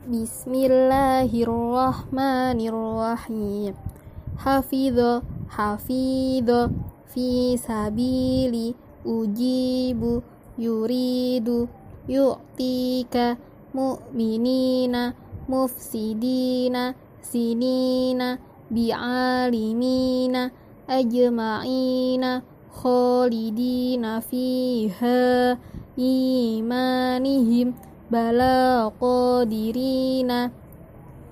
Bismillahirrahmanirrahim. Hafidho, hafidho, fi sabili, ujibu, yuridu, yu'tika, mu'minina, mufsidina, sinina, bi'alimina, ajma'ina, khalidina fiha, imanihim, bala qadirina,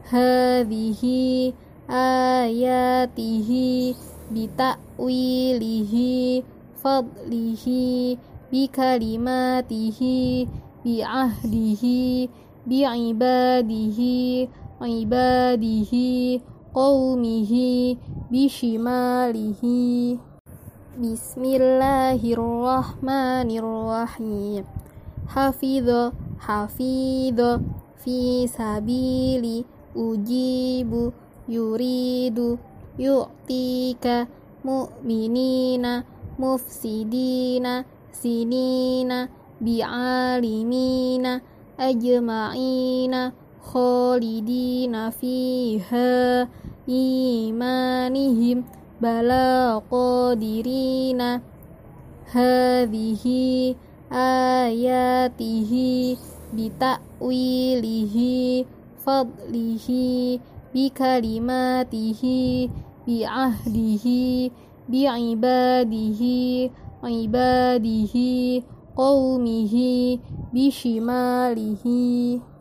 hadhihi ayatihi bita'wilihi fadlihi bikalimatihi bi'ahdihi bi'ibadihi ibadihi qawmihi bishimalihi. Bismillahirrahmanirrahim. Hafidho hafidho fi sabili ujibu yuridu yu'tika mu'minina mufsidina sinina bi'alimina ajma'ina khalidina fiha imanihim bala qadirina hadhihi ayatihi bita'wilihi fadlihi bikalimatihi bi'ahdihi bi'ibadihi ibadihi qawmihi bishimalihi